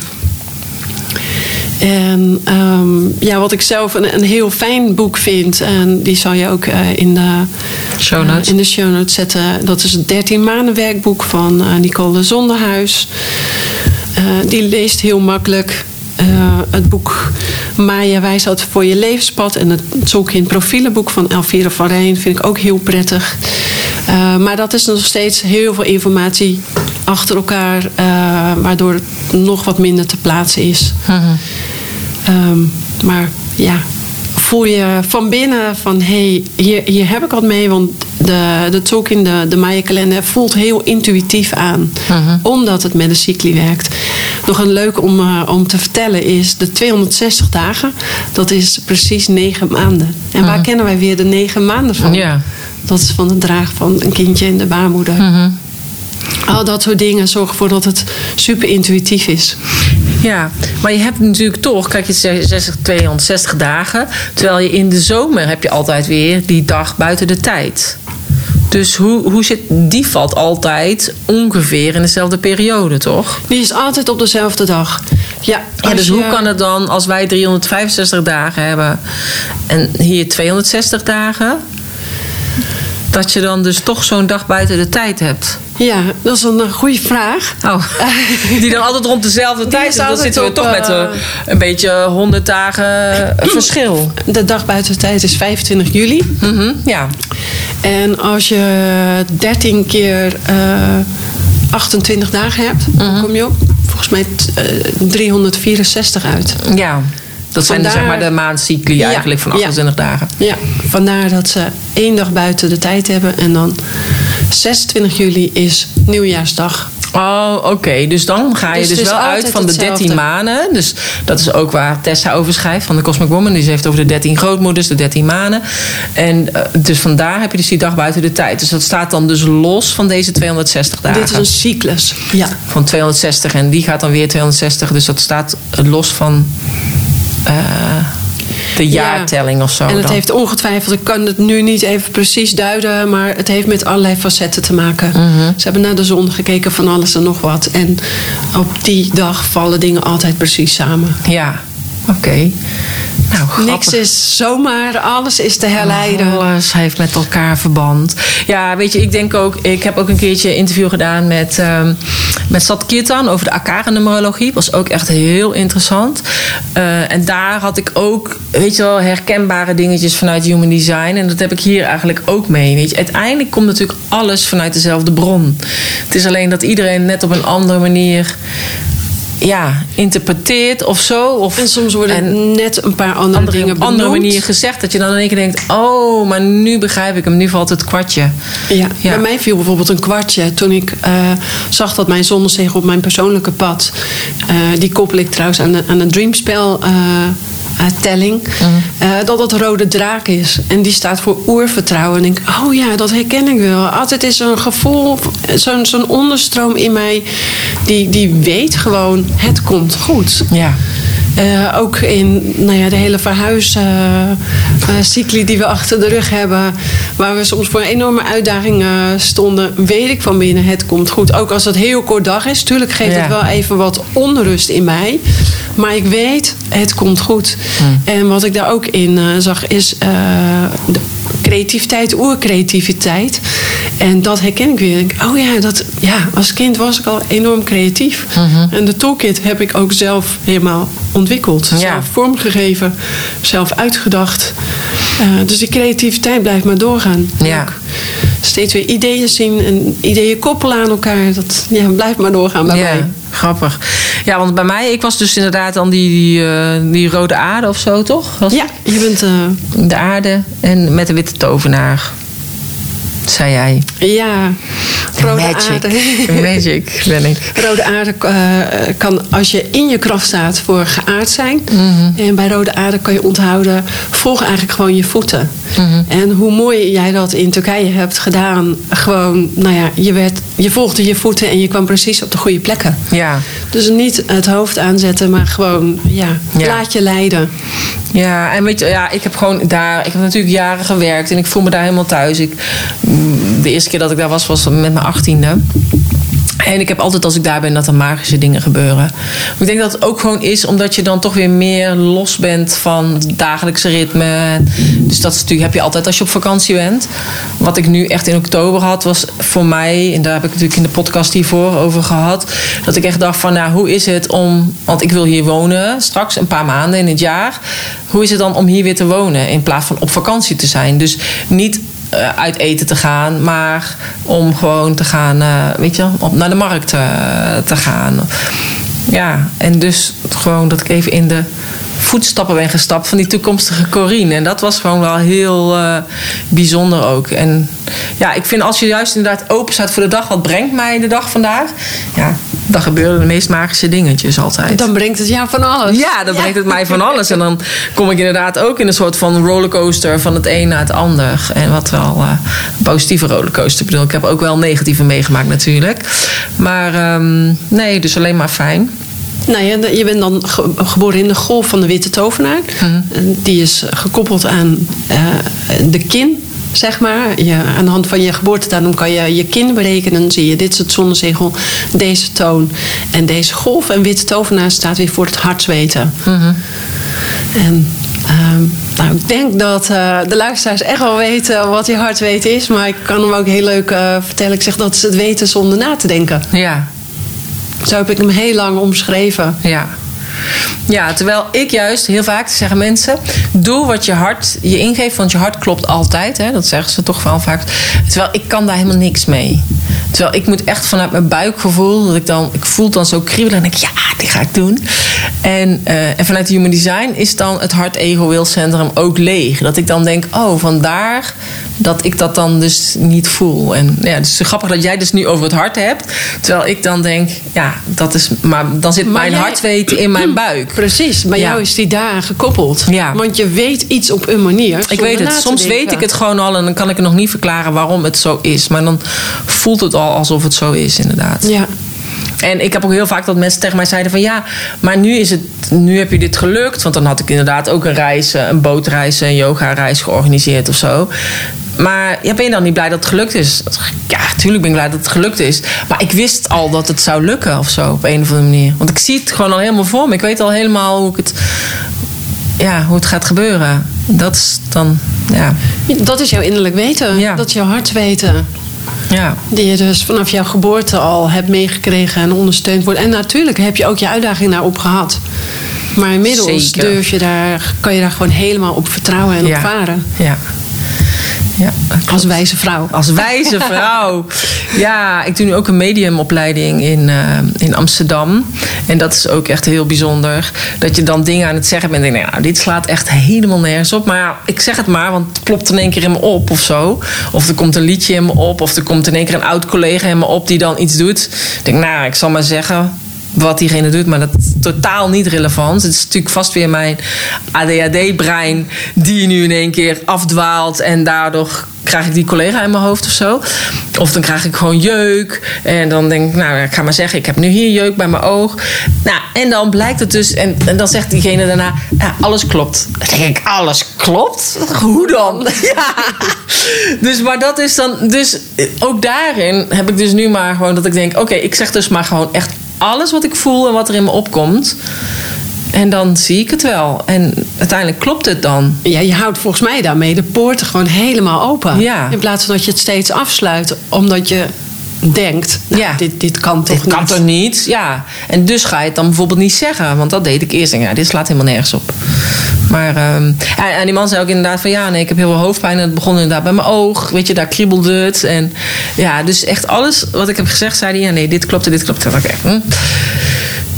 En um, ja, wat ik zelf een, een, heel fijn boek vind, en die zal je ook uh, in, de, show notes. Uh, in de show notes zetten. Dat is het 13 maanden werkboek van uh, Nicole Zonderhuis. Die leest heel makkelijk. het boek Maya Wijsheid voor je levenspad en het zoeken in profielenboek van Elvira van Rijn vind ik ook heel prettig. maar dat is nog steeds heel veel informatie achter elkaar, waardoor het nog wat minder te plaatsen is. Mm Um, maar ja, voel je van binnen van hé, hey, hier, hier heb ik wat mee. Want de, de talk de, de Maya kalender voelt heel intuïtief aan. Uh-huh. Omdat het met de cycli werkt. Nog een leuk om, uh, om te vertellen is de 260 dagen. Dat is precies negen maanden. En uh-huh. waar kennen wij weer de negen maanden van? Ja. Dat is van het dragen van een kindje in de baarmoeder. Uh-huh. Al dat soort dingen zorgen ervoor dat het super intuïtief is. Ja, maar je hebt natuurlijk toch, kijk, je 60, 260 dagen. Terwijl je in de zomer heb je altijd weer die dag buiten de tijd. Dus hoe, hoe zit, die valt altijd ongeveer in dezelfde periode, toch? Die is altijd op dezelfde dag. Ja, ja dus hoe kan het dan als wij 365 dagen hebben en hier 260 dagen, dat je dan dus toch zo'n dag buiten de tijd hebt? Ja, dat is een eh, goede vraag. Oh, die dan altijd rond dezelfde tijd is. Dan zitten we toch met een, eh, een beetje 100 dagen verschil. De dag buiten de tijd is 25 juli. Mm -hmm, ja. En als je 13 keer uh, eh, 28 dagen hebt, dan mhm. kom je op volgens mij uh, 364 uit. Ja. Dat zijn vandaar, zeg maar de maandcycli ja, eigenlijk van 28 ja, dagen. Ja, vandaar dat ze één dag buiten de tijd hebben. En dan 26 juli is nieuwjaarsdag. Oh, oké. Dus dan ga je dus, dus wel uit van de 13 maanden. Dus dat is ook waar Tessa over schrijft van de Cosmic Woman. Die heeft over de 13 grootmoeders, de 13 maanden. En uh, dus vandaar heb je dus die dag buiten de tijd. Dus dat staat dan dus los van deze 260 dagen. Dit is een cyclus, ja. Van 260 en die gaat dan weer 260. Dus dat staat los van... Uh, de jaartelling of zo. En het heeft ongetwijfeld, ik kan het nu niet even precies duiden, maar het heeft met allerlei facetten te maken. Mhm. Ze hebben naar de zon gekeken van alles en nog wat. En op die dag vallen dingen altijd precies samen. Ja, oké. Nou, Niks is zomaar, alles is te herleiden. Alles heeft met elkaar verband. Ja, weet je, ik denk ook, ik heb ook een keertje een interview gedaan met, um, met Sat Kirtan over de Akara-numerologie. Was ook echt heel interessant. Uh, en daar had ik ook, weet je wel, herkenbare dingetjes vanuit Human Design. En dat heb ik hier eigenlijk ook mee. Weet je. Uiteindelijk komt natuurlijk alles vanuit dezelfde bron. Het is alleen dat iedereen net op een andere manier ja, interpreteert of zo. Of, en soms worden net een paar andere, dingen benoemd. Op andere manier gezegd. Dat je dan in één keer denkt, oh, maar nu begrijp ik hem. Nu valt het kwartje. Ja, bij mij viel bijvoorbeeld een kwartje. Toen ik uh, zag dat mijn zonnezegel op mijn persoonlijke pad... Uh, die koppel ik trouwens aan, de, aan een dreamspel... Uh, telling, uh, dat het rode draak is. En die staat voor oervertrouwen. En ik denk, oh ja, dat herken ik wel. Altijd is er een gevoel, zo'n zo'n onderstroom in mij, die, die weet gewoon, het komt goed. Ja. Uh, ook in nou ja, de hele verhuiscycli uh, die we achter de rug hebben, waar we soms voor een enorme uitdaging stonden, weet ik van binnen, het komt goed. Ook als het heel kort dag is, tuurlijk geeft ja. het wel even wat onrust in mij. Maar ik weet, het komt goed. Hmm. En wat ik daar ook in uh, zag, is uh, de creativiteit, oercreativiteit. En dat herken ik weer. Ik, oh ja, dat, ja, als kind was ik al enorm creatief. Mm-hmm. En de toolkit heb ik ook zelf helemaal ontwikkeld. Ja. Zelf vormgegeven, zelf uitgedacht. Uh, dus die creativiteit blijft maar doorgaan. Ja. steeds weer ideeën zien en ideeën koppelen aan elkaar. Dat ja, blijft maar doorgaan bij ja. mij. Grappig. Ja, want bij mij, ik was dus inderdaad dan die, die, uh, die rode aarde of zo, toch? Was ja, je bent... Uh... De aarde en met de witte tovenaar zei jij. Ja, Rode Magic. aarde. Magic ben ik. Rode aarde eh, kan, als je in je kracht staat, voor geaard zijn. Mhm. En bij rode aarde kan je onthouden, volg eigenlijk gewoon je voeten. Mhm. En hoe mooi jij dat in Turkije hebt gedaan, gewoon, nou ja, je, werd, je volgde je voeten en je kwam precies op de goede plekken. Ja. Dus niet het hoofd aanzetten, maar gewoon, ja, Ja. laat je leiden. Ja, en weet je, ja, ik heb gewoon daar, ik heb natuurlijk jaren gewerkt en ik voel me daar helemaal thuis. Ik, mm, de eerste keer dat ik daar was, was met mijn achttiende. En ik heb altijd als ik daar ben dat er magische dingen gebeuren. Ik denk dat het ook gewoon is omdat je dan toch weer meer los bent van het dagelijkse ritme. Dus dat heb je altijd als je op vakantie bent. Wat ik nu echt in oktober had, was voor mij, en daar heb ik natuurlijk in de podcast hiervoor over gehad. Dat ik echt dacht van, nou, hoe is het om, want ik wil hier wonen straks een paar maanden in het jaar. Hoe is het dan om hier weer te wonen in plaats van op vakantie te zijn? Dus niet eh, uit eten te gaan, maar om gewoon te gaan, eh, weet je, op, naar de markt eh, te gaan. Ja, en dus gewoon dat ik even in de voetstappen ben gestapt van die toekomstige Corine. En dat was gewoon wel heel eh, bijzonder ook. En ja, ik vind als je juist inderdaad open staat voor de dag, wat brengt mij de dag vandaag? Ja, dan gebeuren de meest magische dingetjes altijd. Dan brengt het jou van alles. Ja, dan brengt het mij van alles. En dan kom ik inderdaad ook in een soort van rollercoaster van het een naar het ander. En wat wel eh, een positieve rollercoaster. Ik bedoel, ik heb ook wel negatieve meegemaakt natuurlijk. Maar ehm, nee, dus alleen maar fijn. Nou ja, je bent dan ge- geboren in de golf van de witte tovenaar. En Die is gekoppeld aan eh, de kin, zeg maar. Je, aan de hand van je geboortedatum kan je je kin berekenen. Dan zie je, dit is het zonnezegel, deze toon en deze golf. En witte tovenaar staat weer voor het hartsweten. En ehm, nou, ik denk dat eh, de luisteraars echt wel weten wat je hartsweten is. Maar ik kan hem ook heel leuk eh, vertellen. Ik zeg dat is het weten zonder na te denken. Ja, Zo heb ik hem heel lang omschreven. ja. Ja, terwijl ik juist heel vaak zeggen mensen: doe wat je hart je ingeeft, want je hart klopt altijd. Hè? Dat zeggen ze toch wel vaak. Terwijl ik kan daar helemaal niks mee. Terwijl ik moet echt vanuit mijn buikgevoel, dat ik dan, ik voel dan zo kriebelen en denk ja, dit ga ik doen. En, eh, en vanuit Human Design is dan het hart-ego-wilcentrum ook leeg. Dat ik dan denk, oh, vandaar dat ik dat dan dus niet voel. En ja, het is grappig dat jij dus nu over het hart hebt. Terwijl ik dan denk, ja, dat is, maar dan zit Maar mijn jij- hartweten in mijn buik. Precies, bij Ja. jou is die daar gekoppeld. Ja. Want je weet iets op een manier. Ik weet het. Soms weet ik het gewoon al en dan kan ik het nog niet verklaren waarom het zo is. Maar dan voelt het al alsof het zo is, inderdaad. Ja. En ik heb ook heel vaak dat mensen tegen mij zeiden van ja, maar nu is het, nu heb je dit gelukt. Want dan had ik inderdaad ook een reis, eh, een bootreis, een yoga-reis georganiseerd of zo. Maar ja, ben je dan niet blij dat het gelukt is? Ja, tuurlijk ben ik blij dat het gelukt is. Maar ik wist al dat het zou lukken of zo, op een of andere manier. Want ik zie het gewoon al helemaal voor me. Ik weet al helemaal hoe, ik het, ja, hoe het gaat gebeuren. Dat is dan, ja. Dat is jouw innerlijk weten. Ja. Dat is jouw hart weten. Ja. Die je dus vanaf jouw geboorte al hebt meegekregen en ondersteund wordt. En natuurlijk heb je ook je uitdaging daarop gehad. Maar inmiddels Zeker. durf je daar, kan je daar gewoon helemaal op vertrouwen en Ja. op varen. Ja. Ja, Als wijze vrouw. Als wijze vrouw. Ja, ik doe nu ook een mediumopleiding in, eh, in Amsterdam. En dat is ook echt heel bijzonder. Dat je dan dingen aan het zeggen bent. En denk, nou, dit slaat echt helemaal nergens op. Maar ja, ik zeg het maar, want het plopt in één keer in me op of zo. Of er komt een liedje in me op. Of er komt in één keer een oud collega in me op die dan iets doet. Ik denk, nou, ik zal maar zeggen wat diegene doet, maar dat is totaal niet relevant. Het is natuurlijk vast weer mijn ADHD-brein die nu in één keer afdwaalt en daardoor krijg ik die collega in mijn hoofd of zo. Of dan krijg ik gewoon jeuk en dan denk ik, nou, ik ga maar zeggen, ik heb nu hier jeuk bij mijn oog. Nou, en dan blijkt het dus, en, dan zegt diegene daarna, ja, alles klopt. Dan denk ik, alles klopt? Hoe dan? Ja. Dus, maar dat is dan, dus ook daarin heb ik dus nu maar gewoon dat ik denk, oké, ik zeg dus maar gewoon echt alles wat ik voel en wat er in me opkomt. En dan zie ik het wel. En uiteindelijk klopt het dan. Ja, je houdt volgens mij daarmee de poorten gewoon helemaal open. Ja. In plaats van dat je het steeds afsluit, omdat je denkt, nou, Ja. dit, dit kan toch Dit kan niet. toch niet? Ja. En dus ga je het dan bijvoorbeeld niet zeggen. Want dat deed ik eerst. En ja, dit slaat helemaal nergens op. Maar, ehm, en, en die man zei ook inderdaad van... ja, nee, ik heb heel veel hoofdpijn. En het begon inderdaad bij mijn oog. Weet je, daar kriebelde het. En ja, dus echt alles wat ik heb gezegd... zei hij, ja, nee, dit klopte, dit klopte. Oké. hm.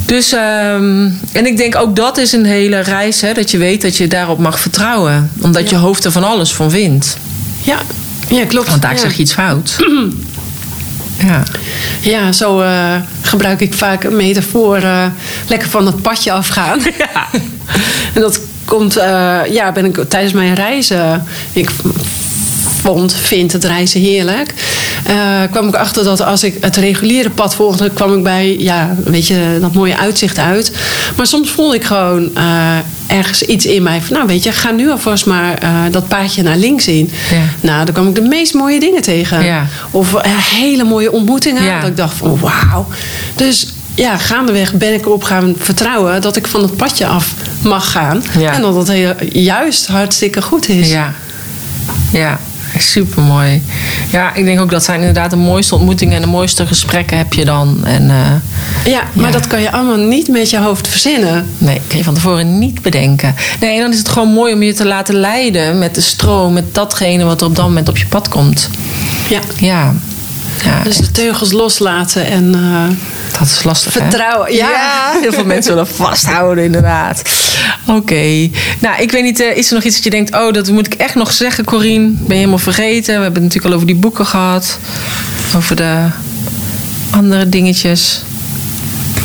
Dus, ehm, en ik denk ook dat is een hele reis... Hè, dat je weet dat je daarop mag vertrouwen. Omdat je hoofd er van alles van vindt. Ja, ja klopt. Want daar ja. zeg je iets fout. Ja. Ja, zo uh, gebruik ik vaak een metafoor uh, lekker van het padje afgaan. Ja. en dat komt, uh, ja, ben ik tijdens mijn reizen. Ik vond, vind het reizen heerlijk. Uh, kwam ik achter dat als ik het reguliere pad volgde, kwam ik bij, ja, weet je, dat mooie uitzicht uit. Maar soms voelde ik gewoon uh, ergens iets in mij van, nou weet je, ga nu alvast maar uh, dat paadje naar links in. Ja. Nou, dan kwam ik de meest mooie dingen tegen. Ja. Of hele mooie ontmoetingen. Ja. Dat ik dacht van, wauw. Dus ja, gaandeweg ben ik erop gaan vertrouwen dat ik van het padje af mag gaan. En dat het heel, juist hartstikke goed is. Ja. Ja, super mooi. Ja, ik denk ook dat zijn inderdaad de mooiste ontmoetingen en de mooiste gesprekken heb je dan. En, uh, ja, maar dat kan je allemaal niet met je hoofd verzinnen. Nee, kan je van tevoren niet bedenken. Nee, en dan is het gewoon mooi om je te laten leiden met de stroom, met datgene wat er op dat moment op je pad komt. Ja. Ja. Ja dus de teugels loslaten en. Uh, dat is lastig. Vertrouwen. Ja. ja. heel veel mensen willen vasthouden, inderdaad. Oké. Nou, ik weet niet, uh, is er nog iets dat je denkt... oh, dat moet ik echt nog zeggen, Corine? Ben je helemaal vergeten? We hebben het natuurlijk al over die boeken gehad. Over de andere dingetjes.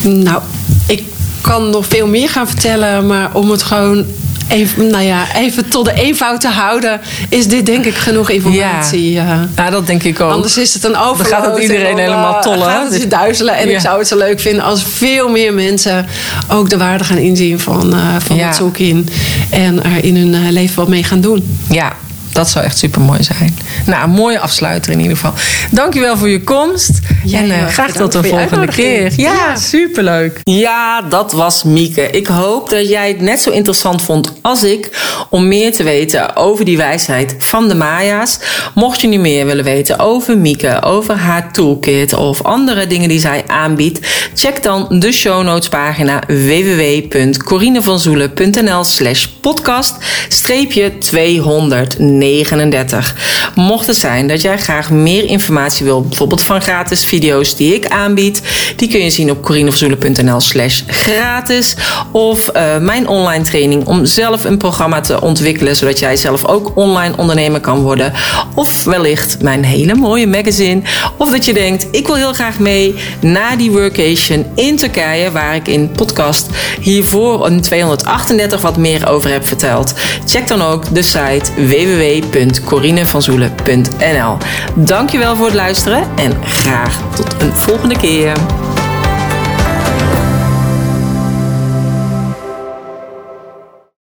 Nou, ik kan nog veel meer gaan vertellen... maar om het gewoon even, nou ja, even tot de eenvoud te houden, is dit denk ik genoeg informatie. Ja, ja dat denk ik ook. Anders is het een overload. Dan gaat het iedereen helemaal eh, tollen. Gaat het duizelen. En ik zou het zo leuk vinden als veel meer mensen ook de waarde gaan inzien van, uh, van het zoeken. En er in hun eh, leven wat mee gaan doen. Ja, dat zou echt super mooi zijn. Nou, een mooie afsluiter in ieder geval. Dankjewel voor je komst. en uh, graag tot de volgende keer. Ja, ja, superleuk. Ja, dat was Mieke. Ik hoop dat jij het net zo interessant vond als ik om meer te weten over die wijsheid van de Maya's. Mocht je nu meer willen weten over Mieke, over haar toolkit of andere dingen die zij aanbiedt, check dan de show notes pagina www.corinevanzoelen.nl slash podcast 200 39. Mocht het zijn dat jij graag meer informatie wil, bijvoorbeeld van gratis video's die ik aanbied, die kun je zien op corineverzoelen.nl slash gratis. Of uh, mijn online training om zelf een programma te ontwikkelen, zodat jij zelf ook online ondernemer kan worden. Of wellicht mijn hele mooie magazine. Of dat je denkt, ik wil heel graag mee naar die workation in Turkije, waar ik in podcast hiervoor een 238 wat meer over heb verteld. Check dan ook de site www www.corinevanzoelen.nl. Dankjewel voor het luisteren en graag tot een volgende keer.